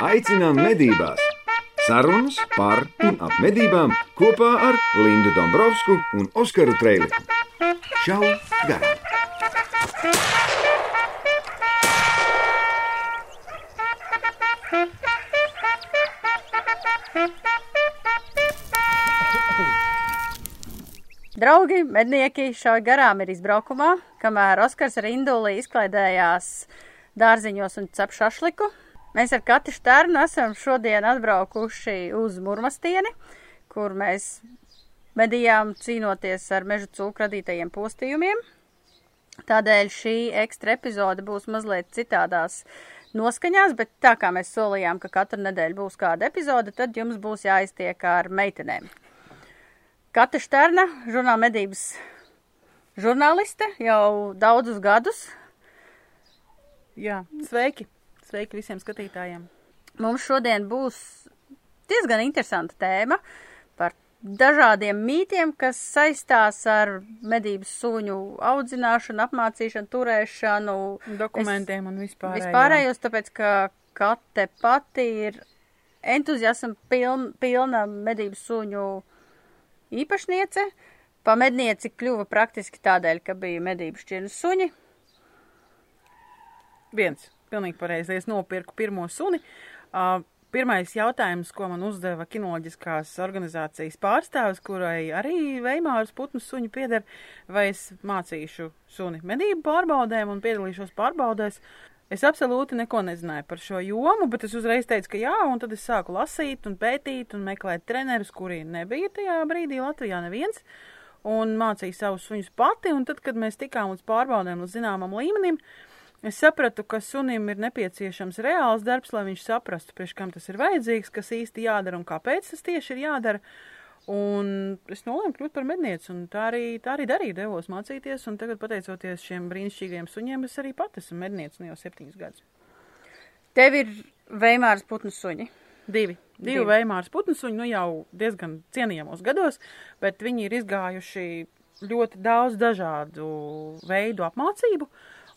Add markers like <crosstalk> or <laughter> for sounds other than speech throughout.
Aicinām medībās! Sarunas par un ap medībām kopā ar Lindu Dombrovskiju un Oskaru Trēliņu. Čau! Garām! Draugi, mednieki šauj garām ir izbraukumā, kamēr Oskars ar Induli izklaidējās dārziņos un cep šašliku. Mēs ar Kati Štērnu esam šodien atbraukuši uz Murmastieni, kur mēs medījām cīnoties ar meža cūku radītajiem postījumiem. Tādēļ šī ekstra epizode būs mazliet citādās noskaņās, bet tā kā mēs solījām, ka katru nedēļu būs kāda epizode, tad jums būs jāiztiek ar meitenēm. Kata Šterna, žurnāla medības žurnāliste jau daudzus gadus. Jā, sveiki! Sveiki visiem skatītājiem! Mums šodien būs diezgan interesanta tēma par dažādiem mītiem, kas saistās ar medības suņu audzināšanu, apmācīšanu, turēšanu. Dokumentiem un vispārējo. Vispārējos, tāpēc, ka Kate pati ir entuziasma pilna, pilna medības suņu īpašniece. Pamednieci kļuva praktiski tādēļ, ka bija medību šķirnes suņi. Viens, pilnīgi pareizi, es nopirku pirmo suni. Uh, pirmais jautājums, ko man uzdeva kinoloģiskās organizācijas pārstāvis, kurai arī Veimāras putnu suņi pieder, vai es mācīšu suni medību pārbaudēm un piedalīšos pārbaudēs. Es absolūti neko nezināju par šo jomu, bet es uzreiz teicu, ka jā, un tad es sāku lasīt un pētīt un meklēt trenerus, kuri nebija tajā brīdī Latvijā neviens, un mācīju savus suņus pati, un tad, kad mēs tikām līdz pārbaudēm līdz zināmam līmenim, es sapratu, ka sunim ir nepieciešams reāls darbs, lai viņš saprastu, priekš kam tas ir vajadzīgs, kas īsti jādara un kāpēc tas tieši ir jādara. Un es nolēmu kļūt par mednieci, un tā arī, tā arī darīju, devos mācīties, un tagad, pateicoties šiem brīnišķīgiem suņiem, es arī pat esmu mednieci, nu jau septiņus gadus. Tev ir Veimāras putnu suņi. Divi. Divi, Divi. Veimāras putnu suņi, nu jau diezgan cienījamos gados, bet viņi ir izgājuši ļoti daudz dažādu veidu apmācību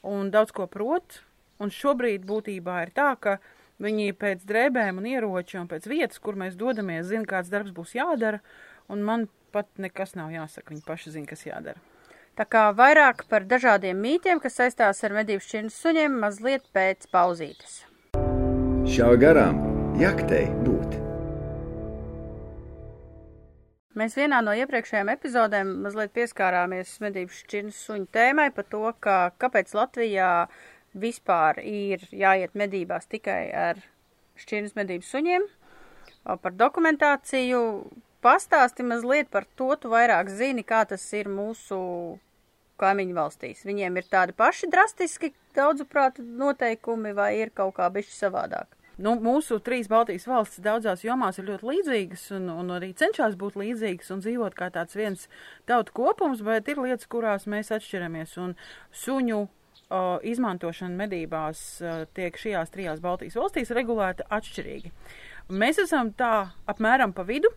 un daudz ko prot, un šobrīd būtībā ir tā, ka Viņi pēc drēbēm un ieroču un pēc vietas, kur mēs dodamies, zina, kāds darbs būs jādara, un man pat nekas nav jāsaka. Viņi paši zina, kas jādara. Tā kā vairāk par dažādiem mītiem, kas saistās ar medību šķirnes suņiem, mazliet pēc pauzītes. Šā garām jaktei būt. Mēs vienā no iepriekšējām epizodēm mazliet pieskārāmies medību šķirnes suņu tēmai par to, ka kāpēc Latvijā vispār ir jāiet medībās tikai ar šķirnes medību suņiem. Par dokumentāciju pastāsti mazliet par to, tu vairāk zini, kā tas ir mūsu kaimiņu valstīs. Viņiem ir tādi paši drastiski, daudzuprāt, noteikumi vai ir kaut kā bišķi savādāk. Nu, mūsu trīs Baltijas valstis daudzās jomās ir ļoti līdzīgas un, un arī cenšas būt līdzīgas un dzīvot kā tāds viens tautu kopums, bet ir lietas, kurās mēs atšķiramies. Un suņu uh, izmantošana medībās uh, tiek šajās trijās Baltijas valstīs regulēta atšķirīgi. Mēs esam tā apmēram pa vidu.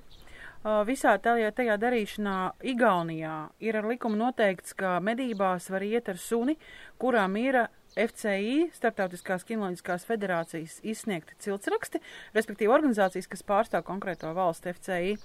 Uh, visā tajā, tajā darīšanā Igaunijā ir ar likumu noteikts, ka medībās var iet ar suni, kurām ir FCI, Startautiskās kinoloģiskās federācijas izsniegti ciltsraksti, respektīvi organizācijas, kas pārstāv konkrēto valstu FCI.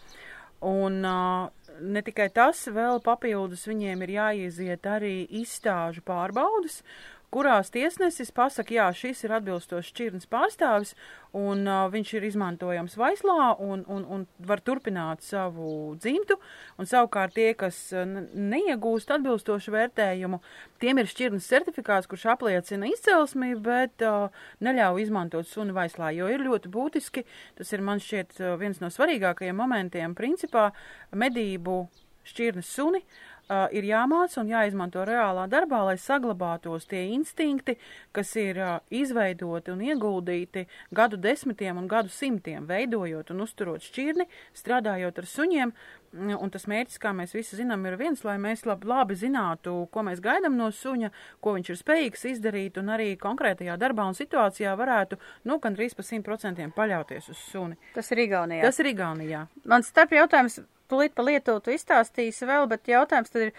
Un uh, ne tikai tas, vēl papildus viņiem ir jāiziet arī izstāžu pārbaudas, kurās tiesnesis pasaka, jā, šis ir atbilstošs šķirnes pārstāvis, un uh, viņš ir izmantojams vaislā un, un, un var turpināt savu dzimtu, un savukārt tie, kas neiegūst atbilstošu vērtējumu, tiem ir šķirnes certifikāts, kurš apliecina izcelsmi, bet uh, neļauj izmantot suni vaislā, jo ir ļoti būtiski, tas ir man šķiet viens no svarīgākajiem momentiem, principā medību šķirnes suni, uh, uh, ir jāmāca un jāizmanto reālā darbā, lai saglabātos tie instinkti, kas ir uh, izveidoti un ieguldīti gadu desmitiem un gadu simtiem, veidojot un uzturot šķirni, strādājot ar suņiem. Un tas mērķis, kā mēs visi zinām, ir viens, lai mēs labi, labi zinātu, ko mēs gaidām no suņa, ko viņš ir spējīgs izdarīt, un arī konkrētajā darbā un situācijā varētu, nu, gan 3% paļauties uz suni. Tas ir Igaunijā. Tas ir Igaunijā. Man starp jautājums, tūlīt pa Lietuvu tu izstāstīsi vēl, bet jautājums tad ir,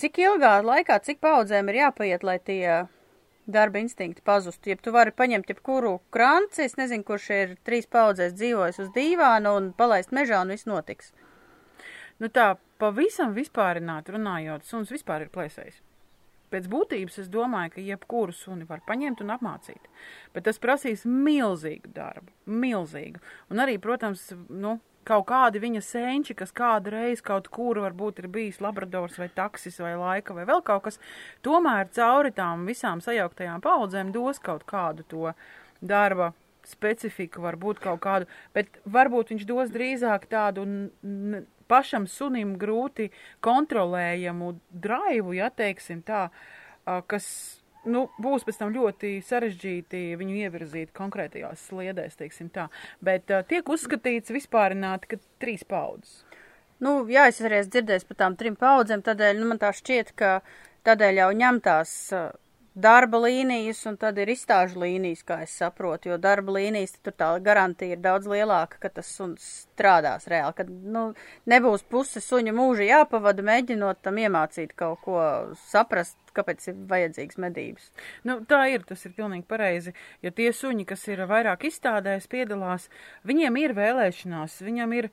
cik ilgā laikā, cik paudzēm ir jāpaiet, lai tie darba instinkti pazustu. Ja tu vari paņemt jebkuru kranci, es nezinu, kurš ir trīs paudzēs dzīvojis uz dīvāna un palaist mežā un viss notiks. Nu tā, pavisam vispārināt runājot, suns vispār ir plēsējis. Pēc būtības es domāju, ka jebkuru suni var paņemt un apmācīt, bet tas prasīs milzīgu darbu, milzīgu. Un arī, protams, nu, kaut kādi viņa senči, kas kādreiz kaut kur varbūt ir bijis labradors vai taksis vai laika vai vēl kaut kas, tomēr cauri tām visām sajauktajām paudzēm dos kaut kādu to darba specifiku, varbūt kaut kādu, bet varbūt viņš dos drīzāk tādu pašam sunim grūti kontrolējamu draivu, ja teiksim tā, kas nu, būs pēc tam ļoti sarežģīti viņu ievirzīt konkrētajās sliedēs, teiksim tā. Bet uh, tiek uzskatīts vispārināti, ka trīs paudzes. Nu, jā, es arī esmu dzirdējis par tām trim paudzēm, tādēļ nu, man tā šķiet, ka tādēļ jau ņemtās uh, darba līnijas un tad ir izstāžu līnijas, kā es saprotu, jo darba līnijas tur tā garantija ir daudz lielāka, ka tas suns strādās reāli, ka, nu, nebūs puse suņa mūža jāpavada, mēģinot tam iemācīt kaut ko saprast, kāpēc ir vajadzīgas medības. Nu, tā ir, tas ir pilnīgi pareizi, jo tie suņi, kas ir vairāk izstādēs, piedalās, viņiem ir vēlēšanās, viņam ir,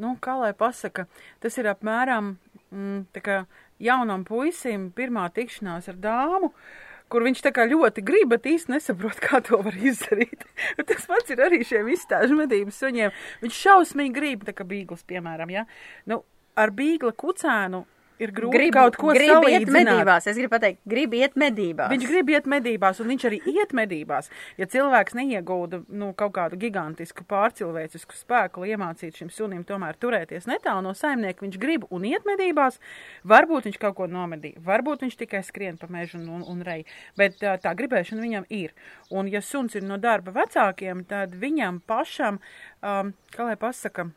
nu, kā lai pasaka, tas ir apmēram, mm, tā kā jaunam puisim pirmā tikšanās ar dāmu, uh, kur viņš tā kā ļoti grib, bet īsti nesaprot, kā to var izdarīt. <laughs> Tas pats ir arī šiem izstāžu medības suņiem. Viņš šausmīgi grib, tā kā bīglis, piemēram, ja. Nu, ar bīgla kucēnu ir grūti grib, kaut ko grib iet medībās. Es gribu pateikt, grib iet medībās. Viņš grib iet medībās, un viņš arī iet medībās. Ja cilvēks neiegūda nu, kaut kādu gigantisku pārcilvēcisku spēku, lai iemācītu šim sunim tomēr turēties netālu no saimnieka, viņš grib un iet medībās, varbūt viņš kaut ko nomedīja, varbūt viņš tikai skrien pa mežu un, un, un rej, bet tā, tā gribēšana viņam ir. Un ja suns ir no darba vecākiem, tad viņam pašam, um, kā lai pasaka,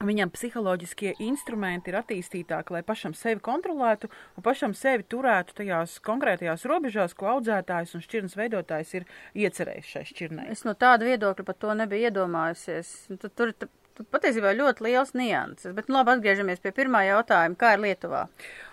Viņam psiholoģiskie instrumenti ir attīstītāki, lai pašam sevi kontrolētu un pašam sevi turētu tajās konkrētajās robežās, ko audzētājs un šķirnes veidotājs ir iecerējis šai šķirnei. Es no tāda viedokļa par to nebiju iedomājusies. Tur, tur, tur patiesībā ļoti liels nianses, bet nu labi atgriežamies pie pirmā jautājuma, kā ir Lietuvā?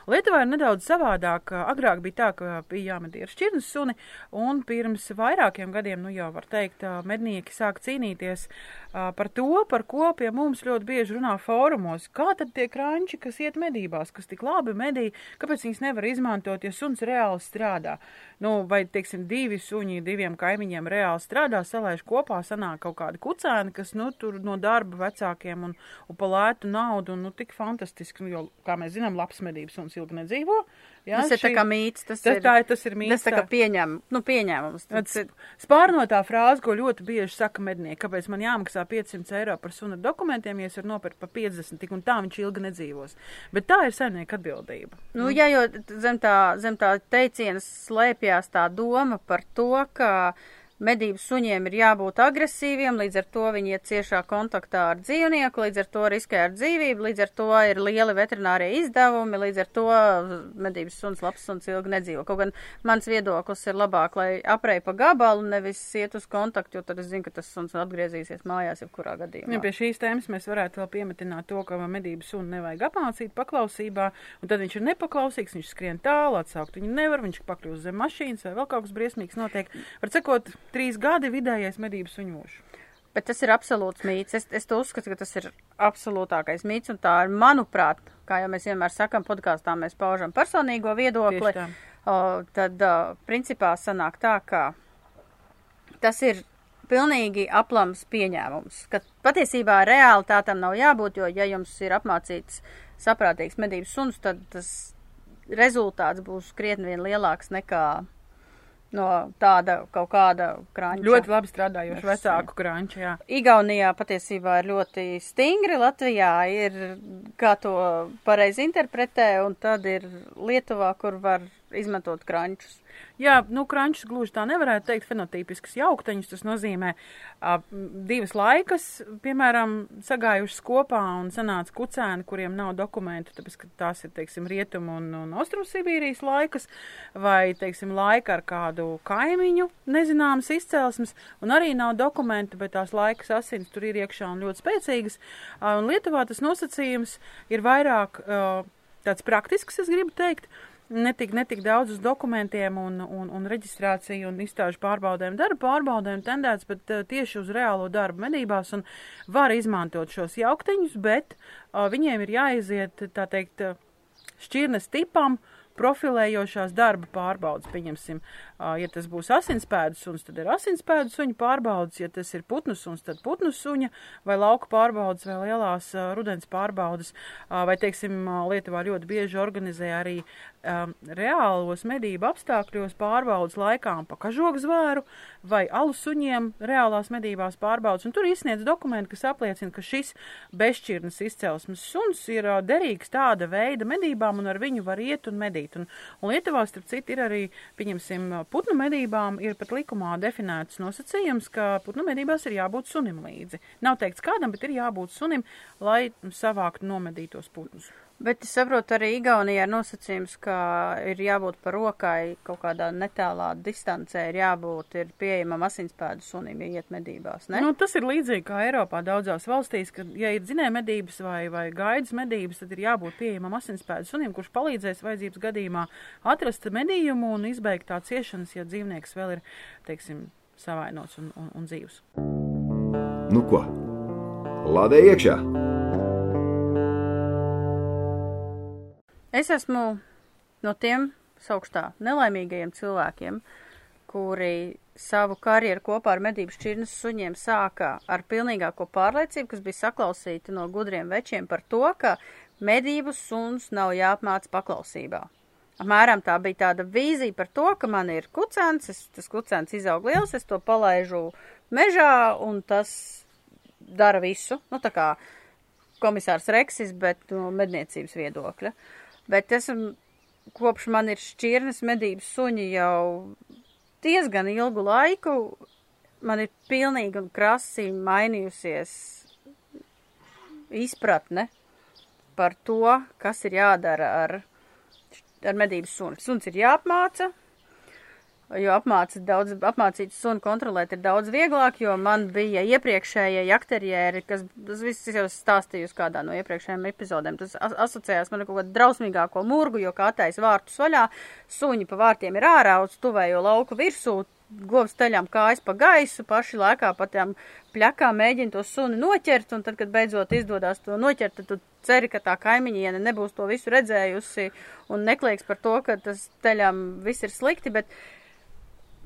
Lietuvā ir nedaudz savādāk. Agrāk bija tā, ka bija jāmedī ar šķirnes suni, un pirms vairākiem gadiem, nu jau var teikt, mednieki sāk cīnīties par to, par ko pie mums ļoti bieži runā fórumos. Kā tad tie kranči, kas iet medībās, kas tik labi medī, kāpēc viņas nevar izmantot, ja suns reāli strādā? Nu, vai, teiksim, divi suņi diviem kaimiņiem reāli strādā, salaiž kopā, sanāk kaut kādi kucēni, kas, nu, tur no darba vecākiem un, un pa lētu naudu, un, nu, tik fantastiski, nu, jo, kā mēs zinām, labs medības suns ilgi nedzīvo. Jā, tas ir šī, tā kā mīts, tas, tas ir, tā, tas ir mīts. Tas tā kā pieņem, nu, pieņēmums. Tas ir spārnotā frāze, ko ļoti bieži saka mednieki, kāpēc man jāmaksā 500 eiro par sunu dokumentiem, ja es varu nopirkt pa 50, tik un tā viņš ilgi nedzīvos. Bet tā ir saimnieka atbildība. Nu, jā, jo zem tā, zem tā teicienas slēpjās tā doma par to, ka Medību suņiem ir jābūt agresīviem, līdz ar to viņi iet ciešā kontaktā ar dzīvnieku, līdz ar to riskē ar dzīvību, līdz ar to ir lieli veterinārie izdevumi, līdz ar to medības suns labs suns ilgi nedzīvo. Kaut gan mans viedoklis ir labāk, lai aprej pa gabalu, nevis iet uz kontaktu, jo tad es zinu, ka tas suns atgriezīsies mājās jebkurā gadījumā. Ja, pie šīs tēmas mēs varētu vēl piemetināt to, ka medības sunu nevajag apmācīt paklausībā, un tad viņš ir nepaklausīgs, viņš skrien tālu, atsaukt viņu nevar, viņš pakļūst zem mašīnas vai vēl kaut kas briesmīgs notiek. Var sakot, trīs gadi vidējais medības mūžs. Bet tas ir absolūts mīts. Es, es to uzskatu, ka tas ir absolūtākais mīts, un tā ir, manuprāt, kā jau mēs vienmēr sakam, podkāstā mēs paužam personīgo viedokli. O, tad, o, principā, sanāk tā, ka tas ir pilnīgi aplams pieņēmums, ka patiesībā reāli tā tam nav jābūt, jo, ja jums ir apmācīts saprātīgs medības suns, tad tas rezultāts būs krietni vien lielāks nekā no tāda kaut kāda kranča. Ļoti labi strādājoša vecāku jā. Igaunijā patiesībā ir ļoti stingri, Latvijā ir, kā to pareizi interpretē, un tad ir Lietuvā, kur var izmantot krančus. Jā, nu, krančus gluži tā nevarētu teikt, fenotīpiskas jaukteņus. Tas nozīmē uh, divas laikas, piemēram, sagājušas kopā un sanāca kucēni, kuriem nav dokumentu, tāpēc, ka tās ir, teiksim, rietumu un, un austrumsibīrijas laikas, vai, teiksim, laika ar kādu kaimiņu nezināmas izcelsmes, un arī nav dokumentu, bet tās laikas asins tur ir iekšā un ļoti spēcīgas. Uh, un Lietuvā tas nosacījums ir vairāk uh, tāds praktisks, es gribu teikt. Netik, netik daudz uz dokumentiem un, un, un reģistrāciju un izstāžu pārbaudēm, darba pārbaudēm tendēts, bet uh, tieši uz reālo darbu medībās un var izmantot šos jaukteņus, bet uh, viņiem ir jāiziet, tā teikt, uh, šķirnes tipam, profilējošās darba pārbaudas, pieņemsim, ja tas būs asinspēdu suns, tad ir asinspēdu suņa pārbaudas, ja tas ir putnu suns, tad putnu suņa vai lauka pārbaudas vai lielās rudens pārbaudas, vai, teiksim, Lietuvā ļoti bieži organizē arī reālos medību apstākļos pārbaudas laikām pa kažogu zvēru vai alu suņiem reālās medībās pārbaudas, un tur izsniedz dokumenti, kas apliecina, ka šis bezšķirnes izcelsmes suns ir derīgs tāda veida medībām, un ar viņu var iet un medīt. Un, un Lietuvā, starp citu, ir arī, pieņemsim, putnu medībām, ir pat likumā definēts nosacījums, ka putnu medībās ir jābūt sunim līdzi. Nav teikts kādam, bet ir jābūt sunim, lai savāktu nomedītos putnus. Bet es saprotu, arī Igaunijā ir nosacījums, ka ir jābūt par rokai kaut kādā netālā distancē, ir jābūt ir pieejamam asinspēdu sunim, ja iet medībās, ne? Nu, tas ir līdzīgi kā Eiropā daudzās valstīs, ka, ja ir dzinē medības vai, vai gaidas medības, tad ir jābūt pieejamam asinspēdu sunim, kurš palīdzēs vajadzības gadījumā atrast medījumu un izbeigt tā ciešanas, ja dzīvnieks vēl ir, teiksim, savainots un, un, un dzīvs. Nu ko? Lādē iekšā! Es esmu no tiem saukstā nelaimīgajiem cilvēkiem, kuri savu karjeru kopā ar medību šķirnes suņiem sāka ar pilnīgāko pārliecību, kas bija saklausīta no gudriem večiem par to, ka medību suns nav jāapmāca paklausībā. Apmēram tā bija tāda vīzija par to, ka man ir kucēns, es, tas kucēns izaug liels, es to palaižu mežā un tas dara visu. Nu, tā kā komisārs Reksis, bet no medniecības viedokļa. Uh, bet esmu, kopš man ir šķirnes medības suņi jau diezgan ilgu laiku, man ir pilnīgi un krasi mainījusies izpratne par to, kas ir jādara ar, ar medības suni. Suns ir jāapmāca, Jo apmācīt, daudz, apmācīt sunu kontrolēt ir daudz vieglāk, jo man bija iepriekšējie jakterjēri, kas, tas viss jau stāstīju uz kādā no iepriekšējiem epizodēm, tas asociējās man ar kaut kādu drausmīgāko murgu, jo kā tais vārtus vaļā, suņi pa vārtiem ir ārā uz tuvējo lauku virsū, govs teļām kājas pa gaisu, paši laikā pa tām pļakām mēģina to suni noķert, un tad, kad beidzot izdodas to noķert, tad tu ceri, ka tā kaimiņiene nebūs to visu redzējusi un neklieks par to, ka tas teļām viss ir slikti, bet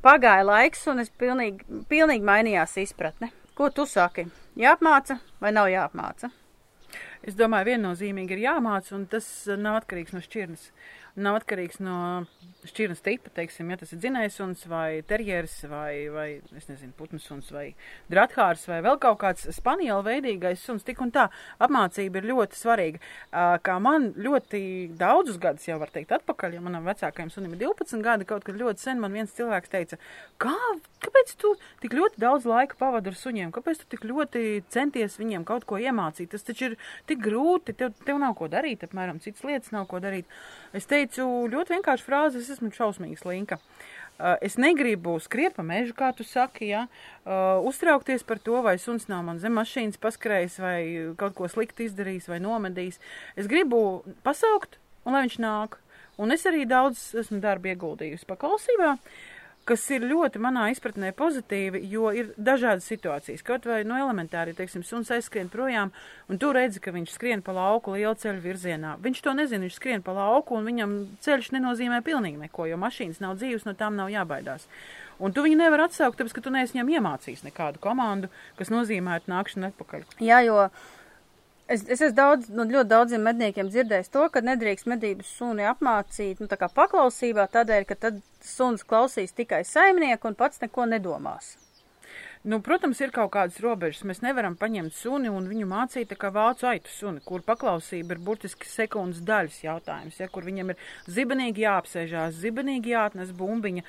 Pagāja laiks, un es pilnīgi, pilnīgi mainījās izpratne. Ko tu saki? Jāapmāca vai nav jāapmāca? Es domāju, viennozīmīgi ir jāmāca, un tas nav atkarīgs no šķirnes. Nav atkarīgs no šķirnes tipa, teiksim, ja tas ir dzinējsuns vai terjeris vai, vai, es nezinu, putnusuns vai drathārs vai vēl kaut kāds spaniela veidīgais suns. Tik un tā apmācība ir ļoti svarīga. Kā man ļoti daudzus gadus jau var teikt atpakaļ, ja manam vecākajam sunim ir 12 gadi, kaut kad ļoti sen man viens cilvēks teica, kā, kāpēc tu tik ļoti daudz laika pavadi ar suņiem, kāpēc tu tik ļoti centies viņiem kaut ko iemācīt, tas taču ir tik grūti, tev, tev nav ko darīt, apmēram citas lietas nav ko darīt. Es teicu ļoti vienkāršu frāzi, es esmu šausmīgi slinka. Uh, es negribu skriet pa mežu, kā tu saki, ja? uh, uztraukties par to, vai suns nav man zem mašīnas paskrējis, vai kaut ko slikti izdarījis, vai nomedījis. Es gribu pasaukt, un lai viņš nāk. Un es arī daudz esmu darbu ieguldījusi paklausībā. Uh, kas ir ļoti manā izpratnē pozitīvi, jo ir dažādas situācijas. Kaut vai no nu, elementāri, teiksim, suns aizskrien projām, un tu redzi, ka viņš skrien pa lauku lielu ceļu virzienā. Viņš to nezina, viņš skrien pa lauku, un viņam ceļš nenozīmē pilnīgi neko, jo mašīnas nav dzīves, no tām nav jābaidās. Un tu viņu nevar atsaukt, tāpēc, ka tu neesi viņam iemācījis nekādu komandu, kas nozīmētu nākšanu atpakaļ. Jā, jo Es, es esmu daudz, no nu, ļoti daudziem medniekiem dzirdējis to, ka nedrīkst medības suni apmācīt, nu, tā kā paklausībā, tādēļ, ka tad suns klausīs tikai saimnieku un pats neko nedomās. Nu, protams, ir kaut kādas robežas. Mēs nevaram paņemt suni un viņu mācīt tā kā vācu aitu suni, kur paklausība ir burtiski sekundes daļas jautājums, ja, kur viņam ir zibenīgi jāapsēžās, zibenīgi jāatnes bumbiņa,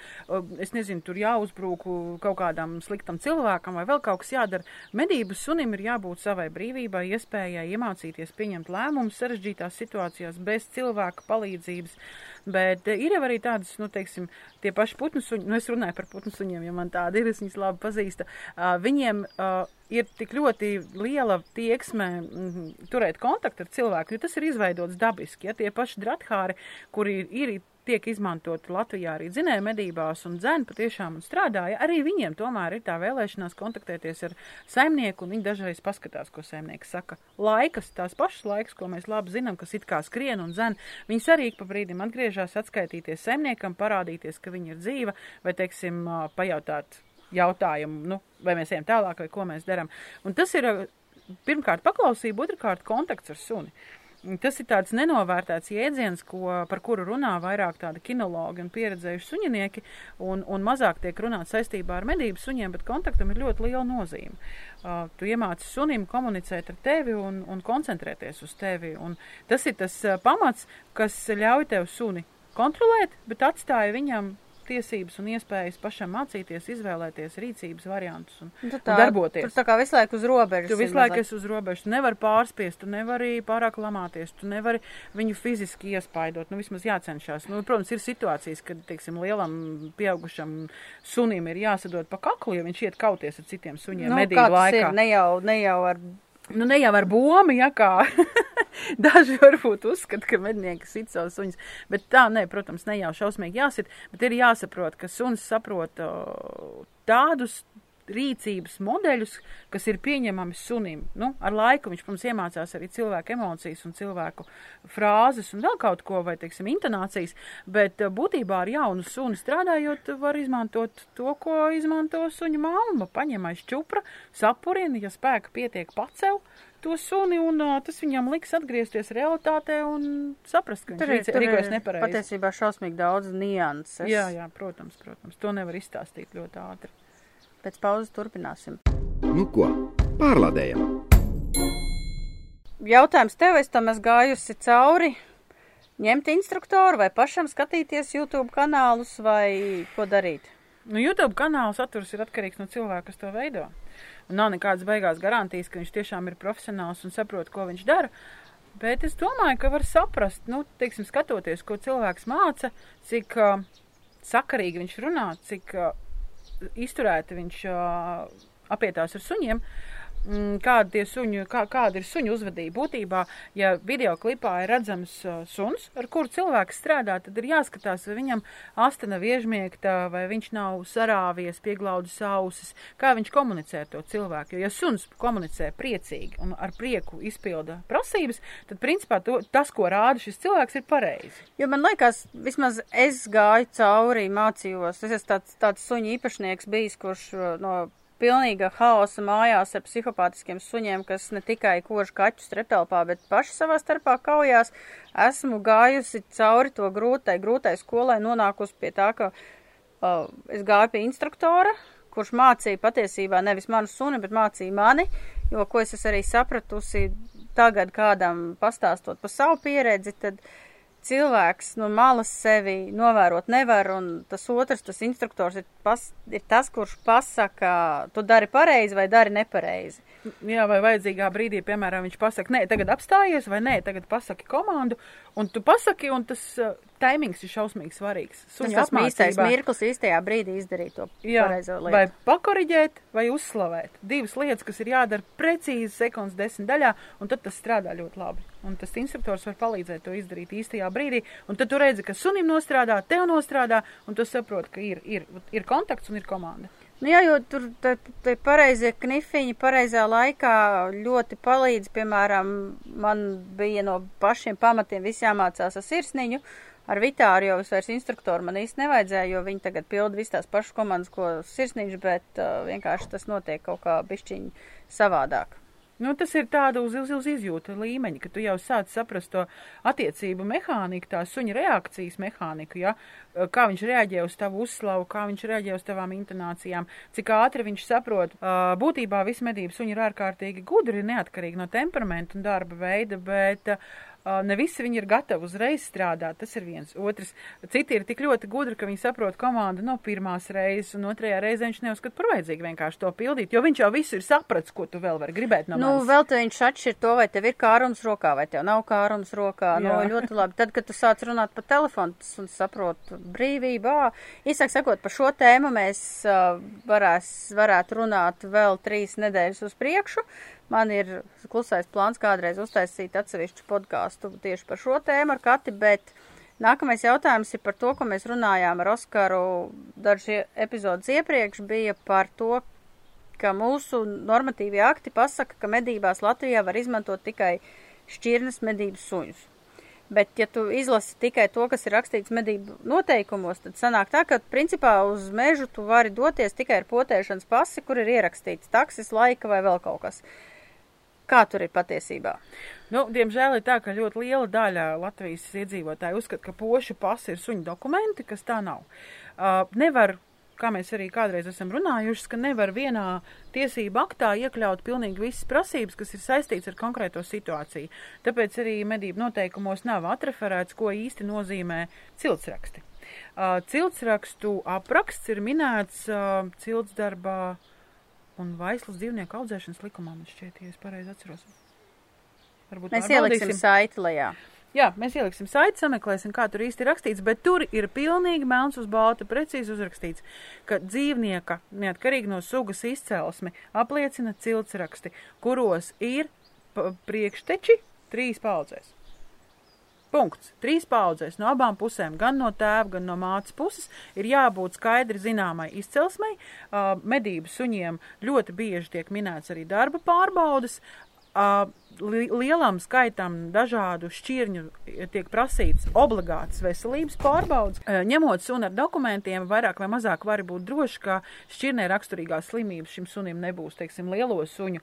es nezinu, tur jāuzbrūk kaut kādam sliktam cilvēkam vai vēl kaut kas jādara. Medības sunim ir jābūt savai brīvībai, iespējai iemācīties pieņemt lēmumus sarežģītās situācijās bez cilvēka palīdzības. Bet eh, ir jau arī tādas, nu, teiksim, tie paši putnu suņi, nu, es runāju par putnu suņiem, jo man tādi ir, es viņus labi pazīstu. Uh, viņiem uh, ir tik ļoti liela tieksme mm, turēt kontaktu ar cilvēku, jo tas ir izveidots dabiski. Ja tie paši drathāri, kuri ir tiek izmantoti Latvijā arī dzinēja medībās un dzēn patiešām un strādāja, arī viņiem tomēr ir tā vēlēšanās kontaktēties ar saimnieku, un viņi dažreiz paskatās, ko saimnieks saka. Laikas, tās pašas laikas, ko mēs labi zinām, kas it kā skrien un dzēn, viņas arī pa brīdim atgriežas atskaitīties saimniekam, parādīties, ka viņa ir dzīva, vai, teiksim, pajautāt jautājumu, nu, vai mēs ejam tālāk, vai ko mēs darām. Un tas ir pirmkārt paklausība, otrkārt kontakts ar suni. Tas ir tāds nenovērtēts jēdziens, ko, par kuru runā vairāk tādi kinologi un pieredzējuši suņinieki, un, un mazāk tiek runāts saistībā ar medību suņiem, bet kontaktam ir ļoti liela nozīme. Uh, tu iemāci sunim komunicēt ar tevi un, un koncentrēties uz tevi, un tas ir tas uh, pamats, kas ļauj tev suni kontrolēt, bet atstāja viņam tiesības un iespējas pašam mācīties, izvēlēties rīcības variantus un, Nu, un darboties. Tur tā kā visu laiku uz robežas. Tu visu laiku esi uz robežas. Tu nevari pārspiest, tu nevari pārāk lamāties, tu nevari viņu fiziski iespaidot. Nu, vismaz jācenšas. Nu, protams, ir situācijas, kad, teiksim, lielam pieaugušam sunim ir jāsadod pa kaklu, ja viņš iet kauties ar citiem suņiem Nu, medību laikā. ir, ne jau, ne jau ar Nu, ne jau ar bombu, ja kā <laughs> daži varbūt uzskata, ka mednieki sit savus suņus. Bet tā, nē, protams, ne jau šausmīgi jāsit, bet ir jāsaprot, ka suns saprot tādus rīcības modeļus, kas ir pieņemami sunim. Nu, ar laiku viņš, protams, iemācās arī cilvēku emocijas un cilvēku frāzes un vēl kaut ko, vai, teiksim, intonācijas, bet uh, būtībā ar jaunu suni strādājot var izmantot to, ko izmanto suņa māma. Paņem aiz čupra, sapurina, ja spēka pietiek pacev to suni, un uh, tas viņam liks atgriezties realitātē un saprast, ka Tur viņš ir, rīkojas nepareizi. patiesībā šausmīgi daudz nianses. Jā, jā, protams, protams. To nevar izstāstīt ļoti ātri. Pēc pauzes turpināsim. Nu ko, pārlādējam! Jautājums tev, es tam esmu gājusi cauri. Ņemt instruktoru vai pašam skatīties YouTube kanālus vai ko darīt? Nu, YouTube kanāla saturs ir atkarīgs no cilvēka, kas to veido. Un nav nekādas beigās garantijas, ka viņš tiešām ir profesionāls un saprot, ko viņš dara. Bet es domāju, ka var saprast, nu, teiksim, skatoties, ko cilvēks māca, cik uh, sakarīgi viņš runā, cik uh, izturēti viņš uh, apietās ar suņiem. Mm, Kāda, tie suņu, kā, kāda ir suņu uzvedība? Būtībā, ja video klipā ir redzams uh, suns, ar kuru cilvēks strādā, tad ir jāskatās, vai viņam asta nav iežmiegta, vai viņš nav sarāvies, pieglaudis ausis, kā viņš komunicē ar to cilvēku. Jo, ja suns komunicē priecīgi un ar prieku izpilda prasības, tad, principā, to, tas, ko rāda šis cilvēks, ir pareizi. Jo man liekas, vismaz es gāju cauri, mācījos. Es esmu tāds, tāds suņu īpašnieks bijis, kurš uh, no pilnīga haosa mājās ar psihopātiskiem suņiem, kas ne tikai kož kaķus tretelpā, bet paši savā starpā kaujās. Esmu gājusi cauri to grūtai, grūtai skolai, nonākusi pie tā, ka uh, es gāju pie instruktora, kurš mācīja patiesībā nevis manu suni, bet mācīja mani, jo, ko es arī sapratusi tagad kādam pastāstot par savu pieredzi, tad cilvēks no malas sevi novērot nevar, un tas otrs, tas instruktors ir, pas, ir tas, kurš pasaka, tu dari pareizi vai dari nepareizi. Jā, vai vajadzīgā brīdī, piemēram, viņš pasaka, nē, tagad apstājies, vai nē, tagad pasaki komandu, un tu pasaki, un tas uh, taimings ir šausmīgi svarīgs. Tas Suņu tas īstais apmācībā. mirklis īstajā brīdī izdarīt to Jā, pareizo vai lietu. pakoriģēt, vai uzslavēt. Divas lietas, kas ir jādara precīzi sekundes desmit daļā, un tad tas strādā ļoti labi. Un tas instruktors var palīdzēt to izdarīt īstajā brīdī, un tad tu redzi, ka sunim nostrādā, tev nostrādā, un tu saproti, ka ir, ir, ir kontakts un ir komanda. Nu jā, jo tur te pareizie knifiņi pareizā laikā ļoti palīdz. Piemēram, man bija no pašiem pamatiem jāmācās ar sirsniņu. Ar Vitāru jau es vairs instruktoru man īsti nevajadzēja, jo viņi tagad pilda visas tās pašas komandas, ko sirsniņš, bet uh, vienkārši tas notiek kaut kā bišķiņi savādāk. Nu, tas ir tāda uz, uz, uz izjūta līmeņa, ka tu jau sāc saprast to attiecību mehāniku, tā suņa reakcijas mehāniku, ja? kā viņš reaģē uz tavu uzslavu, kā viņš reaģē uz tavām intonācijām, cik ātri viņš saprot. Būtībā visi medību suņi ir ārkārtīgi gudri, neatkarīgi no temperamenta un darba veida, bet uh, ne visi viņi ir gatavi uzreiz strādāt. Tas ir viens. Otrs, citi ir tik ļoti gudri, ka viņi saprot komandu no pirmās reizes, un otrajā reizē viņš neuzskata par vajadzīgu vienkārši to pildīt, jo viņš jau visu ir sapratis, ko tu vēl vari gribēt no Nu, manis. vēl te viņš atšķir to, vai tev ir kārums rokā, vai tev nav kārums rokā. Nu, Jā. ļoti labi. Tad, kad tu sāc runāt pa telefonu un saprot brīvībā, īsāk sakot, par šo tēmu mēs varēs, varētu runāt vēl trīs nedēļas uz priekšu. Man ir klusais plāns kādreiz uztaisīt atsevišķu podkāstu tieši par šo tēmu ar Kati, bet Nākamais jautājums ir par to, ko mēs runājām ar Oskaru dažas epizodes iepriekš, bija par to, ka mūsu normatīvie akti pasaka, ka medībās Latvijā var izmantot tikai šķirnes medību suņus. Bet, ja tu izlasi tikai to, kas ir rakstīts medību noteikumos, tad sanāk tā, ka principā uz mežu tu vari doties tikai ar potēšanas pasi, kur ir ierakstīts taksis, laika vai vēl kaut kas. Kā tur ir patiesībā? Nu, diemžēl ir tā, ka ļoti liela daļa Latvijas iedzīvotāji uzskata, ka pošu pasi ir suņu dokumenti, kas tā nav. Uh, nevar kā mēs arī kādreiz esam runājuši, ka nevar vienā tiesību aktā iekļaut pilnīgi visas prasības, kas ir saistīts ar konkrēto situāciju. Tāpēc arī medību noteikumos nav atreferēts, ko īsti nozīmē ciltsraksti. Ciltsrakstu apraksts ir minēts ciltsdarbā un vaislas dzīvnieku audzēšanas likumā, man šķiet, ja es pareizi atceros. Varbūt mēs ieliksim saiti lejā. Jā, mēs ieliksim saiti, sameklēsim, kā tur īsti rakstīts, bet tur ir pilnīgi melns uz balta, precīzi uzrakstīts, ka dzīvnieka, neatkarīgi no sugas izcelsme, apliecina ciltsraksti, kuros ir priekšteči trīs paudzēs. Punkts. Trīs paudzēs no abām pusēm, gan no tēva, gan no mātes puses, ir jābūt skaidri zināmai izcelsmei. Uh, medību suņiem ļoti bieži tiek minēts arī darba pārbaudas. Uh, li lielam skaitam dažādu šķirņu tiek prasīts obligāts veselības pārbaudas. Ņemot sunu ar dokumentiem, vairāk vai mazāk var būt droši, ka šķirnē raksturīgās slimības šim sunim nebūs. Teiksim, lielo suņu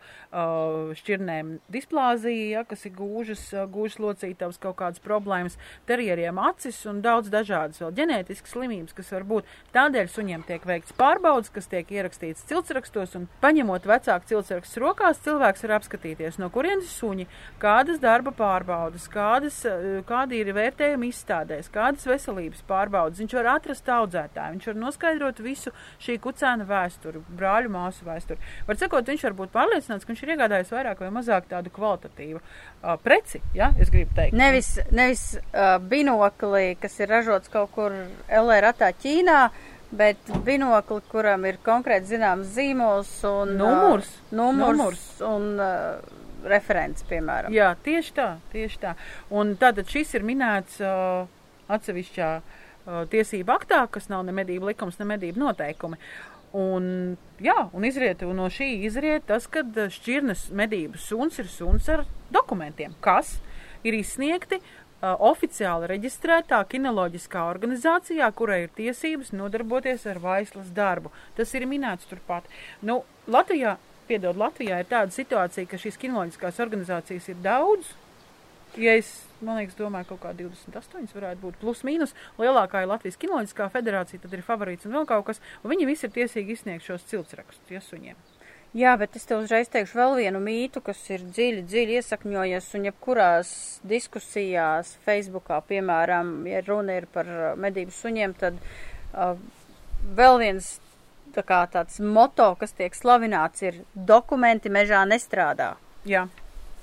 šķirnēm displāzija, ja, kas ir gūžas, gūžas locītavas kaut kādas problēmas, terjeriem acis un daudz dažādas vēl ģenētiskas slimības, kas var būt. Tādēļ suņiem tiek veikts pārbaudas, kas tiek ierakstīts ciltsrakstos un paņemot vecāku ciltsrakstus rokās, cilvēks var apskatīties, no kurienes suņi, kādas darba pārbaudas, kādas, eh, kādi ir vērtējumi izstādēs, kādas veselības pārbaudas. Viņš var atrast audzētāju, viņš var noskaidrot visu šī kucēna vēsturi, brāļu māsu vēsturi. Var sakot, viņš var būt pārliecināts, ka viņš ir iegādājies vairāk vai mazāk tādu kvalitatīvu uh, preci, ja, es gribu teikt. Nevis, nevis uh, binokli, kas ir ražots kaut kur LR ratā Ķīnā, Bet binokli, kuram ir konkrēti zināms zīmols un numurs, uh, numurs, numurs. un uh, referents, piemēram. Jā, tieši tā, tieši tā. Un tātad šis ir minēts uh, atsevišķā uh, tiesība aktā, kas nav ne medību likums, ne medību noteikumi. Un, jā, un izriet, un no šī izriet tas, ka šķirnes medību suns ir suns ar dokumentiem, kas ir izsniegti uh, oficiāli reģistrētā kinoloģiskā organizācijā, kurai ir tiesības nodarboties ar vaislas darbu. Tas ir minēts turpat. Nu, Latvijā piedod, Latvijā ir tāda situācija, ka šīs kinoloģiskās organizācijas ir daudz. Ja es, man liekas, domāju, kaut kā 28 varētu būt plus mīnus, lielākā ir Latvijas kinoloģiskā federācija, tad ir favorīts un vēl kaut kas, un viņi visi ir tiesīgi izsniegt šos ciltsrakstus iesuņiem. Jā, bet es tev uzreiz teikšu vēl vienu mītu, kas ir dziļi, dziļi iesakņojies, un jebkurās diskusijās, Facebookā, piemēram, ja runa ir par medību suņiem, tad uh, vēl viens tā kā tāds moto, kas tiek slavināts, ir dokumenti mežā nestrādā. Jā,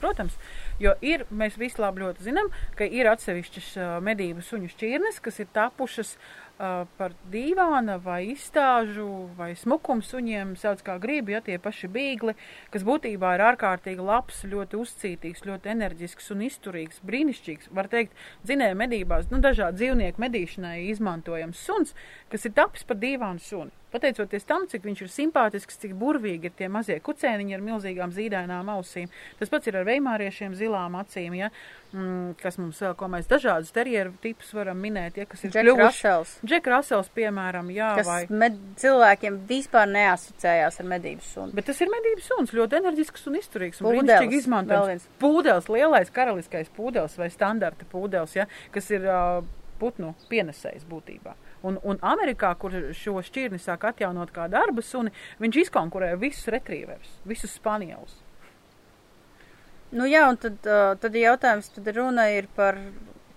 protams. Jo ir, mēs visi labi zinām, ka ir atsevišķas medību suņu šķirnes, kas ir tapušas uh, par dīvāna vai izstāžu vai smukumu suņiem, sauc kā gribi, ja tie paši bīgli, kas būtībā ir ārkārtīgi labs, ļoti uzcītīgs, ļoti enerģisks un izturīgs, brīnišķīgs, var teikt, dzinēja medībās, nu dažādu dzīvnieku medīšanai izmantojams suns, kas ir tapis par dīvānu suni. Pateicoties tam, cik viņš ir simpātisks, cik burvīgi ir tie mazie kucēniņi ar milzīgām zīdainām ausīm. Tas pats ir ar veimāriešiem zilām acīm, ja, mm, kas mums vēl, ko mēs dažādus terjeru tipus varam minēt, ja, kas ir Džek Rasels. Džek Rasels, piemēram, jā, kas vai. Med, cilvēkiem vispār neasociējās ar medības sunu. Bet tas ir medības suns, ļoti enerģisks un izturīgs un brīnišķīgi izmantojams. Pūdels, lielais karaliskais pūdels vai standarta pūdels, ja, kas ir uh, putnu pienesējs būtībā. Un, un Amerikā, kur šo šķirni sāk atjaunot kā darba suni, viņš izkonkurē visus retrieverus, visus spanielus. Nu jā, un tad, tad jautājums, tad runa ir par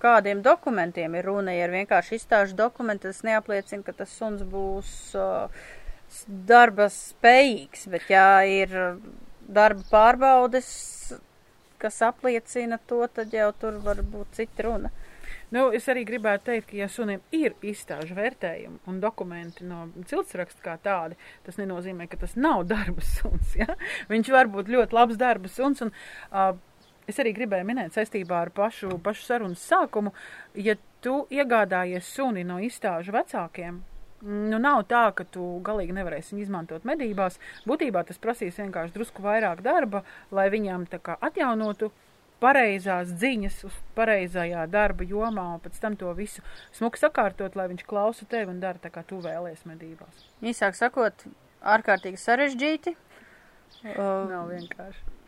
kādiem dokumentiem ir runa. Ja ir vienkārši izstāžu dokumenti, tas neapliecina, ka tas suns būs uh, darba spējīgs, bet ja ir darba pārbaudes, kas apliecina to, tad jau tur var būt cita runa. Nu, es arī gribētu teikt, ka, ja sunim ir izstāžu vērtējumi un dokumenti no ciltsraksta kā tādi, tas nenozīmē, ka tas nav <laughs> darba suns. Ja? Viņš var būt ļoti labs darba suns. Un, uh, es arī gribēju minēt saistībā ar pašu, pašu sarunas sākumu, ja tu iegādājies suni no izstāžu vecākiem, Nu, nav tā, ka tu galīgi nevarēsi viņu izmantot medībās. Būtībā tas prasīs vienkārši drusku vairāk darba, lai viņam tā kā atjaunotu pareizās ziņas uz pareizajā darba jomā, un pēc tam to visu smuku sakārtot, lai viņš klausa tevi un dara tā, kā tu vēlies medībās. Īsāk sakot, ārkārtīgi sarežģīti. Uh, Nav vienkārši.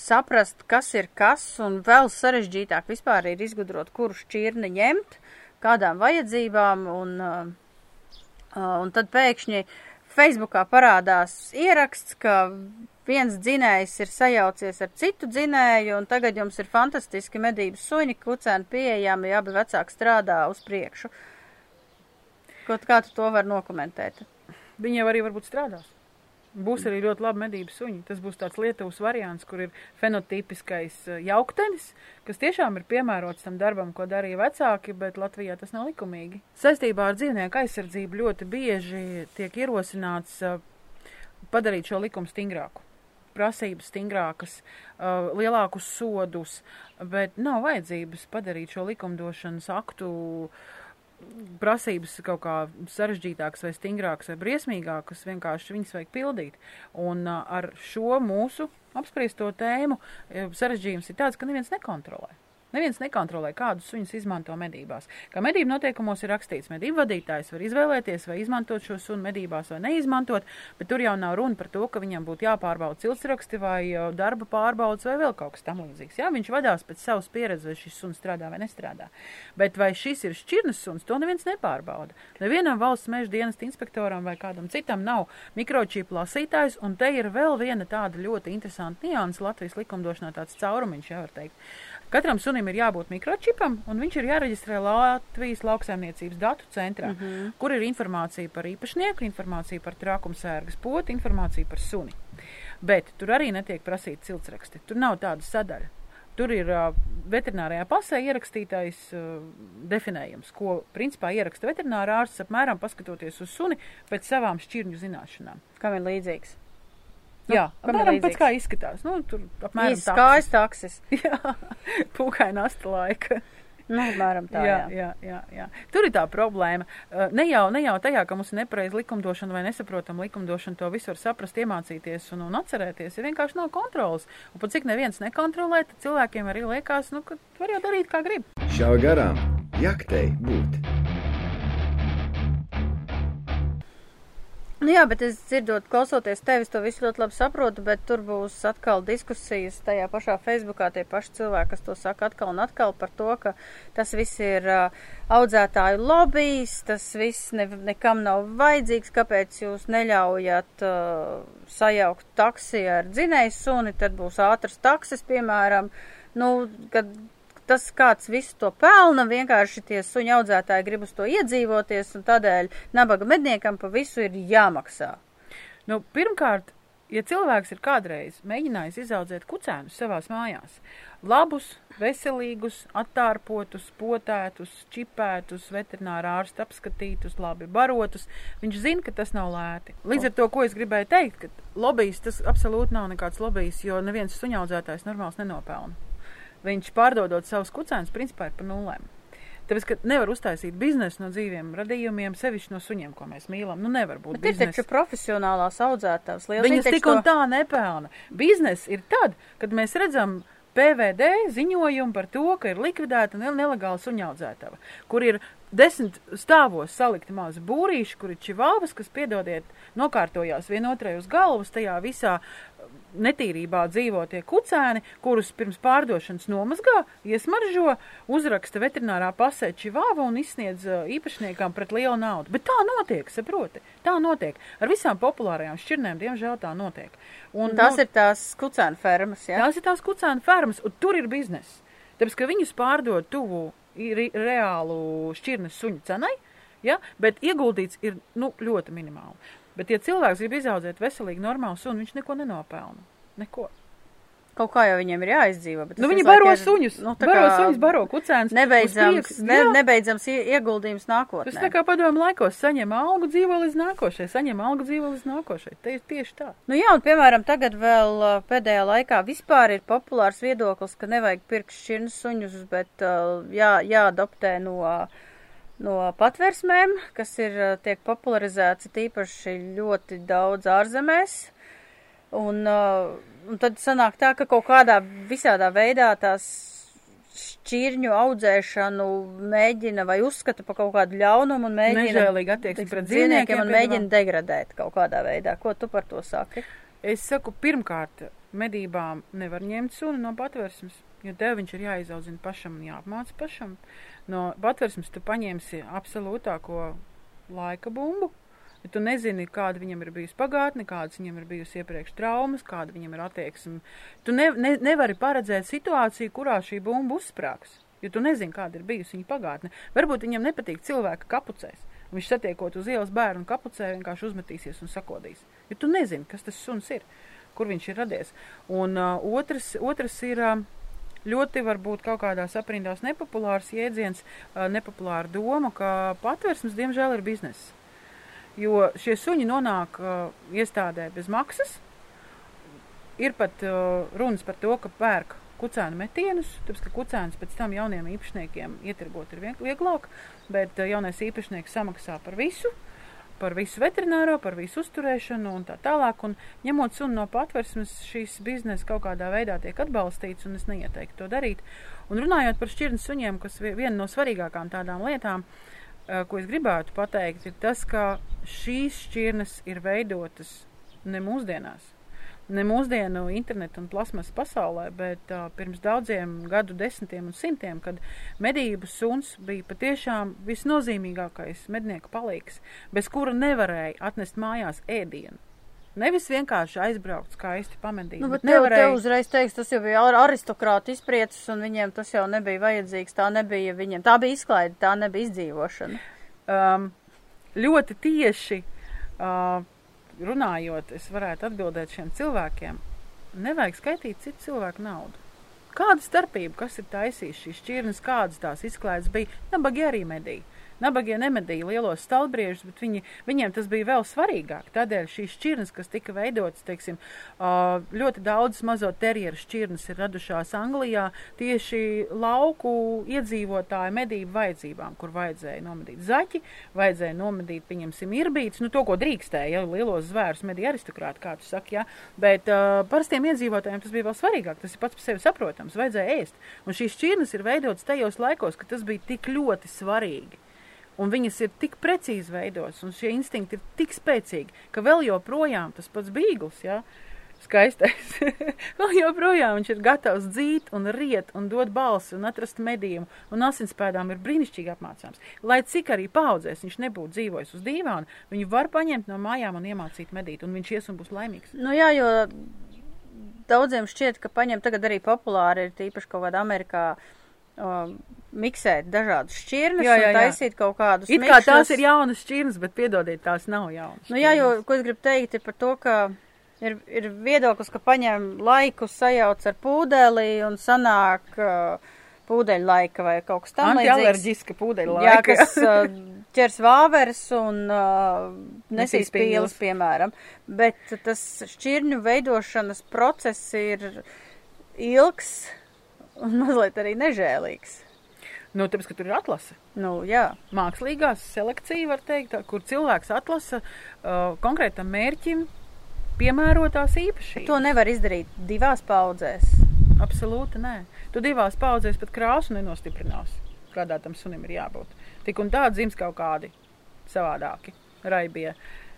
Saprast, kas ir kas, un vēl sarežģītāk vispār ir izgudrot, kuru šķirni ņemt, kādām vajadzībām, un, uh, uh, un tad pēkšņi Facebookā parādās ieraksts, ka viens dzinējs ir sajaucies ar citu dzinēju, un tagad jums ir fantastiski medības suņi, kucēni pieejami, abi vecāki strādā uz priekšu. Kaut kā tu to var nokomentēt? Viņi jau arī varbūt strādās. Būs arī ļoti labi medību suņi. Tas būs tāds Lietuvas variants, kur ir fenotipiskais eh, jauktenis, kas tiešām ir piemērots tam darbam, ko darīja vecāki, bet Latvijā tas nav likumīgi. Saistībā ar dzīvnieku aizsardzību ļoti bieži tiek ierosināts uh, padarīt šo likumu stingrāku. Prasības stingrākas, uh, lielākus sodus, bet nav vajadzības padarīt šo likumdošanas aktu uh, prasības kaut kā sarežģītākas vai stingrākas vai briesmīgākas, vienkārši viņas vajag pildīt. Un ar šo mūsu apspriesto tēmu sarežģījums ir tāds, ka neviens nekontrolē. Neviens nekontrolē, kādus suņus izmanto medībās. Kā medību noteikumos ir rakstīts, medību vadītājs var izvēlēties, vai izmantot šo sunu medībās, vai neizmantot, bet tur jau nav runa par to, ka viņam būtu jāpārbauda ciltsraksti vai darba pārbaudas vai vēl kaut kas tam līdzīgs. Jā, viņš vadās pēc savas pieredzes, vai šis suns strādā vai nestrādā. Bet vai šis ir šķirnes suns, to neviens nepārbauda. Nevienam valsts meža dienas inspektoram vai kādam citam nav mikročipu lasītājs, un te ir vēl viena tāda ļoti interesanta nianses Latvijas likumdošanā, tāds caurumiņš, jā, var teikt. Katram sunim ir jābūt mikročipam, un viņš ir jāreģistrē Latvijas lauksaimniecības datu centrā, mm -hmm. kur ir informācija par īpašnieku, informācija par trākumsērgas potu, informācija par suni. Bet tur arī netiek prasīti ciltsraksti. Tur nav tāda sadaļa. Tur ir uh, veterinārijā pasē ierakstītais uh, definējums, ko principā ieraksta veterinārā ārsts apmēram paskatoties uz suni pēc savām šķirņu zināšanām. Kam ir līdzīgs? Nu, Jā, apmēram pēc kā izskatās. Nu, tur apmēram Īsts kājas taksis. <laughs> Jā, pūkaina asta laika. Nu, apmēram tā, jā, jā. jā, jā, jā. Tur ir tā problēma. Uh, Ne jau, ne jau tajā, ka mums ir nepareiza likumdošana vai nesaprotama likumdošana, to visu var saprast, iemācīties un, un atcerēties. Ja vienkārši nav kontrolas. Un pat cik neviens nekontrolē, tad cilvēkiem arī liekas, nu, ka var jau darīt, kā grib. Šā garām jaktei būt. Nu jā, bet es dzirdot, klausoties tevis, to visu ļoti labi saprotu, bet tur būs atkal diskusijas tajā pašā Facebookā, tie paši cilvēki, kas to saka atkal un atkal par to, ka tas viss ir uh, audzētāju lobbyis, tas viss ne, nekam nav vajadzīgs, kāpēc jūs neļaujat uh, sajaukt taksi ar dzinēju suni, tad būs ātrs taksis, piemēram, nu, kad tas kāds visu to pelna, vienkārši tie suņu audzētāji grib uz to iedzīvoties, un tādēļ nabaga medniekam pa visu ir jāmaksā. Nu, pirmkārt, ja cilvēks ir kādreiz mēģinājis izaudzēt kucēnus savās mājās, labus, veselīgus, attārpotus, potētus, čipētus, veterinārā ārsta apskatītus, labi barotus, viņš zina, ka tas nav lēti. Līdz ar to, ko es gribēju teikt, ka lobbyis tas absolūti nav nekāds lobbyis, jo neviens suņaudzētājs normāls nenopelna. Viņš pārdodot savus kucēnus, principā ir pa nulēm. Tāpēc, ka nevar uztaisīt biznesu no dzīviem radījumiem, sevišķi no suņiem, ko mēs mīlam. Nu, nevar būt Bet ir taču profesionālās audzētājs. Liels Viņas tik un tā nepelna. Biznes ir tad, kad mēs redzam PVD ziņojumu par to, ka ir likvidēta nel- nelegāla suņaudzētava, kur ir desmit stāvos salikti mazi būrīši, kur ir čivāvas, kas, piedodiet, nokārtojās vienotrai uz galvas tajā visā netīrībā dzīvo tie kucēni, kurus pirms pārdošanas nomazgā, iesmaržo, uzraksta veterinārā pasē čivāva un izsniedz ā, īpašniekam pret lielu naudu. Bet tā notiek, saproti, tā notiek. Ar visām populārajām šķirnēm, diemžēl, tā notiek. Un, Tas nu, ir tās kucēnu fermas, jā? Tās ir tās kucēnu fermas, un tur ir bizness. Tāpēc, ka viņus pārdod tuvu reālu šķirnes suņu cenai, ja? bet ieguldīts ir nu, ļoti minimāli. Bet, ja cilvēks grib izaudzēt veselīgu, normālu sunu, viņš neko nenopelna. Neko. kaut kā jau viņiem ir jāizdzīvo. Nu, tas viņi baro ir, suņus, Nu, baro suņus, baro kucēnus. Nebeidzams, ne, nebeidzams ie- ieguldījums Tas nākotnē. tā kā padomu laikos saņem algu dzīvo līdz nākošai, saņem algu dzīvo līdz nākošai. Tie ir tieši tā. Nu jā, un piemēram, tagad vēl uh, pēdējā laikā vispār ir populārs viedoklis, ka nevajag pirkt šķirnes suņus, bet uh, jā, jāadoptē no, no patversmēm, kas ir uh, tiek popularizēts tīpaši ļoti daudz ārzemēs. Un, uh, un tad sanāk tā, ka kaut kādā visādā veidā tās šķirņu audzēšanu mēģina vai uzskata par kaut kādu ļaunumu un mēģina Nežēlīgi attieksmi pret dzīvniekiem un mēģina degradēt kaut kādā veidā. Ko tu par to saki? Es saku, pirmkārt, medībām nevar ņemt suni no patversmes, jo tev viņš ir jāizaudzina pašam un jāapmāca pašam. No patversmes tu paņemsi absolūtāko laika bumbu. Ja tu nezini, kāda viņam ir bijusi pagātne, kādas viņam ir bijusi iepriekš traumas, kāda viņam ir attieksme. Tu ne, ne, nevari paredzēt situāciju, kurā šī bumba uzsprāgs. Jo tu nezini, kāda ir bijusi viņa pagātne. Varbūt viņam nepatīk cilvēka kapucēs. Viņš satiekot uz ielas bērnu kapucē, vienkārši uzmetīsies un sakodīs. Jo tu nezini, kas tas suns ir, kur viņš ir radies. Un uh, otrs, otrs ir. Uh, Ļoti varbūt kaut kādās aprindās nepopulārs jēdziens, uh, nepopulāra doma, ka patversmes diemžēl ir bizness. Jo šie suņi nonāk uh, iestādē bez maksas. Ir pat uh, runas par to, ka pērk kucēnu metienus, tāpēc ka kucēns pēc tam jauniem īpašniekiem ietirgot ir vieglāk, bet uh, jaunais īpašnieks samaksā par visu, par visu veterināro, par visu uzturēšanu un tā tālāk. Un ņemot sunu no patversmes, šīs biznesa kaut kādā veidā tiek atbalstīts, un es neieteiktu to darīt. Un runājot par šķirnes suņiem, kas vie- viena no svarīgākām tādām lietām, ko es gribētu pateikt, ir tas, ka šīs šķirnes ir veidotas ne mūsdienās. Ne mūsdienu internetu un plasmas pasaulē, bet uh, pirms daudziem gadu desmitiem un simtiem, kad medību suns bija patiešām visnozīmīgākais mednieka palīgs, bez kura nevarēja atnest mājās ēdienu. Nevis vienkārši aizbraukt skaisti pamedīt. Nu, bet bet tev, nevarēja- tev uzreiz teiks, tas jau bija ar- aristokrāta izpriecis, un viņiem tas jau nebija vajadzīgs. Tā nebija viņiem. Tā bija izklaide, tā nebija izdzīvošana. um, ļoti tieši uh, runājot, es varētu atbildēt šiem cilvēkiem, nevajag skaitīt citu cilvēku naudu. Kāda starpība, kas ir taisījis šīs šķirnes, kādas tās izklaides bija? Nabagi arī medīja. Nabagie nemedīja lielos stalbriežus, bet viņi, viņiem tas bija vēl svarīgāk. Tādēļ šīs šķirnes, kas tika veidotas, teiksim, ļoti daudz mazo terjeru šķirnes ir radušās Anglijā tieši lauku iedzīvotāju medību vajadzībām, kur vajadzēja nomedīt zaķi, vajadzēja nomedīt, pieņemsim, irbīts, nu to, ko drīkstēja, ja lielos zvērus medīja aristokrāti, kā tu saki, jā, bet uh, parastiem iedzīvotājiem tas bija vēl svarīgāk, tas ir pats par sevi saprotams, vajadzēja ēst. Un šīs šķirnes ir veidotas tajos laikos, ka tas bija tik ļoti svarīgi. Un viņas ir tik precīzi veidotas, un šie instinkti ir tik spēcīgi, ka vēl joprojām tas pats bīgls, jā, skaistais, <laughs> vēl joprojām viņš ir gatavs dzīt un riet un dot balsi un atrast medījumu, un asinspēdām ir brīnišķīgi apmācāms. Lai cik arī paudzēs viņš nebūtu dzīvojis uz dīvāna, viņu var paņemt no mājām un iemācīt medīt, un viņš ies un būs laimīgs. Nu jā, jo daudziem šķiet, ka paņem tagad arī populāri ir tīpaši kaut kādā Amerikā um, miksēt dažādus šķirnes Jā, jā, un jā. taisīt kaut kādus It kā tās ir jaunas šķirnes, bet piedodiet, tās nav jaunas. Nu jā, jo, ko es gribu teikt, ir par to, ka ir, ir viedoklis, ka paņem laiku sajauc ar pūdeli un sanāk uh, pūdeļa laika vai kaut kas tam līdzīgs. Antialerģiska pūdeļa Jā, laika. kas uh, ķers vāveres un uh, nesīs pīles, piemēram. Bet tas šķirņu veidošanas process ir ilgs un mazliet arī nežēlīgs. Nu, tāpēc, ka tur ir atlase. Nu, jā. mākslīgā selekcija, var teikt, kur cilvēks atlasa uh, konkrētam mērķim piemērotās īpašības. To nevar izdarīt divās paudzēs. Absolūti nē. Tu divās paudzēs pat krāsu nenostiprinās, kādā tam sunim ir jābūt. Tik un tā dzims kaut kādi savādāki, raibie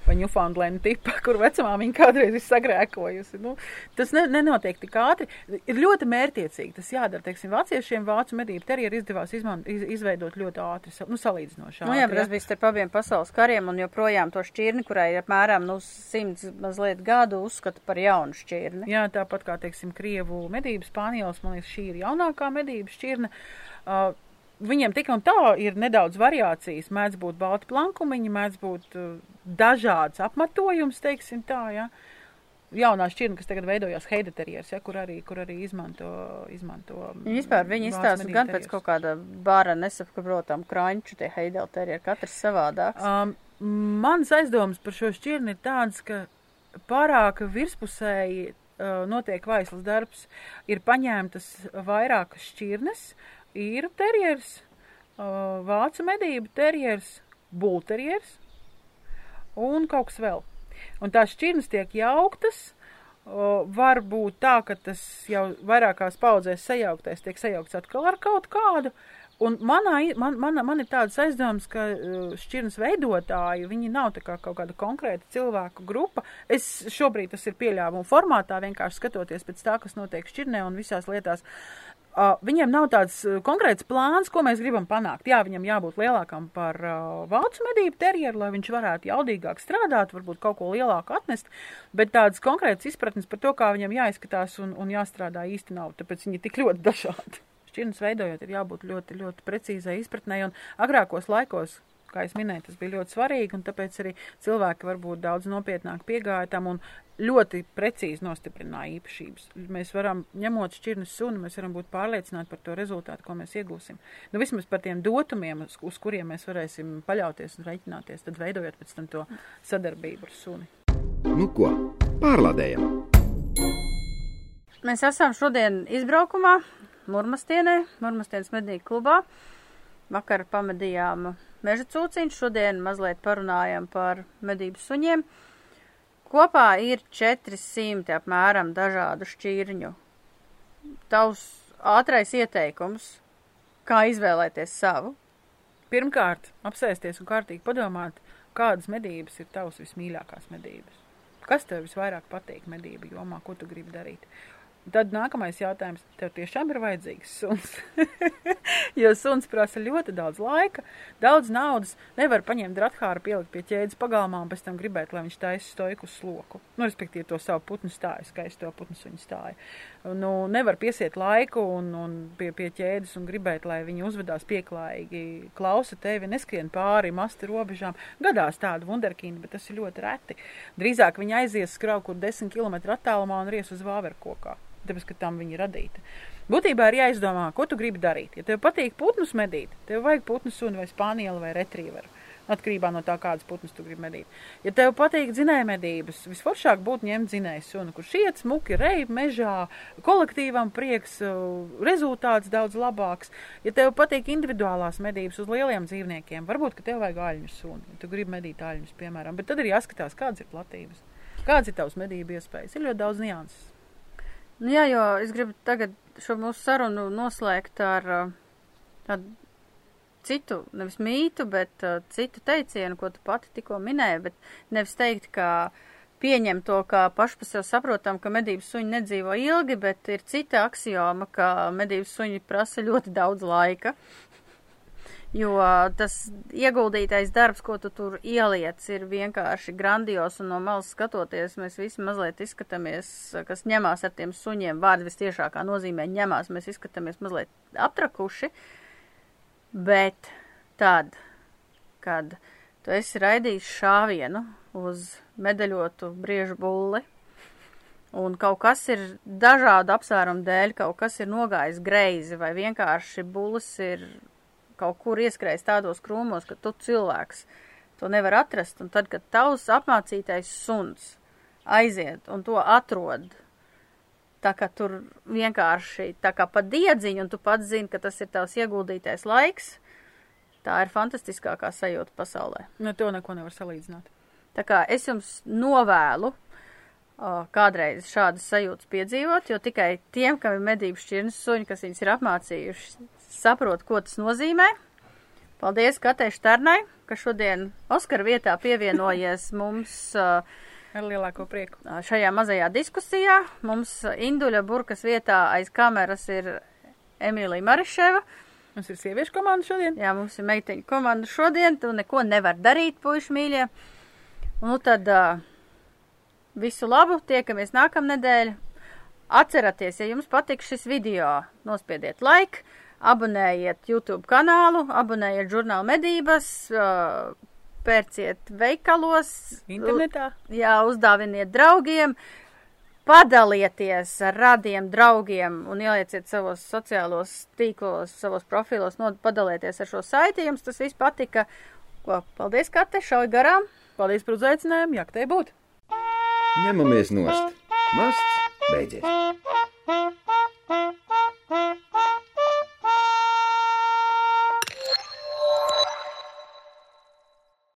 vai Newfoundland tipa, kur vecumā viņa kādreiz ir sagrēkojusi. Nu, tas ne, nenotiek tik ātri. Ir ļoti mērtiecīgi. Tas jādara, teiksim, vāciešiem vācu medību terjeru izdevās izman, iz, izveidot ļoti ātri, nu, salīdzinoši Nu, jā, bet tas bija starp abiem pasaules kariem, un joprojām to šķirni, kurai ir apmēram nu, simts mazliet gadu, uzskata par jaunu šķirni. Jā, tāpat kā, teiksim, Krievu medības spāņols, man liekas, šī ir jaunākā medību šķirne. Uh, viņiem tik un tā ir nedaudz variācijas. Mēdz būt balti plankumiņi, mēdz būt uh, dažāds apmetojums, teiksim tā, jā. jaunā šķirne, kas tagad veidojās heideterieris, ja, kur arī, kur arī izmanto, izmanto. Vispār viņi izstāsta gan pēc kaut kāda bāra nesaprotam krāņķu tie heideterieri, katrs savādāks. Um, mans aizdoms par šo šķirni ir tāds, ka pārāk virspusēji uh, notiek vaislas darbs, ir paņemtas vairākas šķirnes, īru terieris, uh, vācu medību terieris, bulterieris un kaut kas vēl. Un tās šķirnes tiek jauktas. Var būt tā, ka tas jau vairākās paudzēs sajauktais tiek sajaukts atkal ar kaut kādu. Un manā, man, man, man ir tāds aizdoms, ka šķirnes veidotāji, viņi nav kā kaut kāda konkrēta cilvēku grupa. Es šobrīd tas ir pieļāvumu formātā, vienkārši skatoties pēc tā, kas notiek šķirnē un visās lietās. Uh, viņiem nav tāds uh, konkrēts plāns, ko mēs gribam panākt. Jā, viņam jābūt lielākam par uh, vācu medību terjeru, lai viņš varētu jaudīgāk strādāt, varbūt kaut ko lielāku atnest, bet tādas konkrētas izpratnes par to, kā viņam jāizskatās un, un jāstrādā īsti nav, tāpēc viņi ir tik ļoti dažādi. Šķirnes veidojot ir jābūt ļoti, ļoti precīzai izpratnē, un agrākos laikos kā es minēju, tas bija ļoti svarīgi, un tāpēc arī cilvēki varbūt daudz nopietnāk piegāja tam un ļoti precīzi nostiprināja īpašības. Mēs varam, ņemot šķirnes sunu, mēs varam būt pārliecināti par to rezultātu, ko mēs iegūsim. Nu, vismaz par tiem dotumiem, uz, uz kuriem mēs varēsim paļauties un reiķināties, tad veidojot pēc tam to sadarbību ar suni. Nu ko, pārlādējam! Mēs esam šodien izbraukumā Murmastienē, Murmastienas medību klubā. Vakar pamedījām meža cūciņš, šodien mazliet parunājam par medību suņiem. Kopā ir 400 apmēram dažādu šķirņu. Tavs ātrais ieteikums, kā izvēlēties savu? Pirmkārt, apsēsties un kārtīgi padomāt, kādas medības ir tavas vismīļākās medības. Kas tev visvairāk patīk medību jomā, ko tu gribi darīt? Tad nākamais jautājums, tev tiešām ir vajadzīgs suns? <laughs> jo suns prasa ļoti daudz laika, daudz naudas. Nevar paņemt drathāru, pielikt pie ķēdes pagalmā un pēc tam gribēt, lai viņš taisa stoiku uz sloku. Nu, respektīvi to savu putnu stāju, skaisto putnu suņu stāju. Nu, nevar piesiet laiku un, un pie, pie ķēdes un gribēt, lai viņi uzvedās pieklājīgi, klausa tevi, neskrien pāri masti robežām. Gadās tādu vunderkīnu, bet tas ir ļoti reti. Drīzāk viņi aizies skrau kur 10 km attālumā un ries uz vāverkokā tāpēc, ka tam viņa ir radīta. Būtībā ir jāizdomā, ko tu gribi darīt. Ja tev patīk putnus medīt, tev vajag putnu suni vai spānielu vai retrieveru. Atkarībā no tā, kādas putnus tu gribi medīt. Ja tev patīk dzinēja medības, visforšāk būtu ņemt dzinēju sunu, kurš iet smuki reib mežā, kolektīvam prieks, rezultāts daudz labāks. Ja tev patīk individuālās medības uz lieliem dzīvniekiem, varbūt, ka tev vajag aļņu suni, ja tu gribi medīt aļņus, piemēram, bet tad ir jāskatās, kādas ir platības, kādas ir tavas medību iespējas. Ir ļoti daudz nianses. Nu, jā, jo es gribu tagad šo mūsu sarunu noslēgt ar tādu citu, nevis mītu, bet uh, citu teicienu, ko tu pati tikko minēji, bet nevis teikt, ka pieņem to, kā paši par sevi saprotam, ka medības suņi nedzīvo ilgi, bet ir cita aksioma, ka medības suņi prasa ļoti daudz laika. Jo tas ieguldītais darbs, ko tu tur ieliec, ir vienkārši grandios, un no malas skatoties, mēs visi mazliet izskatāmies, kas ņemās ar tiem suņiem. Vārdi vistiešākā nozīmē ņemās, mēs izskatāmies mazliet aptrakuši, bet tad, kad tu esi raidījis šāvienu uz medaļotu briežu bulli, un kaut kas ir dažādu apsvērumu dēļ, kaut kas ir nogājis greizi, vai vienkārši bullis ir kaut kur ieskrējis tādos krūmos, ka tu cilvēks to nevar atrast, un tad, kad tavs apmācītais suns aiziet un to atrod, tā kā tur vienkārši tā kā pa diedziņu, un tu pats zini, ka tas ir tavs ieguldītais laiks, tā ir fantastiskākā sajūta pasaulē. Nu, to neko nevar salīdzināt. Tā kā es jums novēlu uh, kādreiz šādas sajūtas piedzīvot, jo tikai tiem, kam ir medību šķirnes suņi, kas viņas ir apmācījuši, saprot, ko tas nozīmē. Paldies Katei Šternai, ka šodien Oskara vietā pievienojies <laughs> mums uh, ar lielāko prieku. Šajā mazajā diskusijā mums Induļa Burkas vietā aiz kameras ir Emīlija Mariševa. Mums ir sieviešu komanda šodien. Jā, mums ir meiteņu komanda šodien. Tu neko nevar darīt, puiši mīļie. Nu tad uh, visu labu, tiekamies nākamnedēļ. Atcerieties, ja jums patīk šis video, nospiediet like abonējiet YouTube kanālu, abonējiet žurnālu medības, pērciet veikalos, internetā. Jā, uzdāviniet draugiem, padalieties ar radiem, draugiem un ielieciet savos sociālos tīklos, savos profilos, no, padalieties ar šo saiti. Jums tas viss patika. Ko, paldies, Kate, šauj garām. Paldies par uzaicinājumu, jak te būt. Ņemamies nost. Masts beidzies.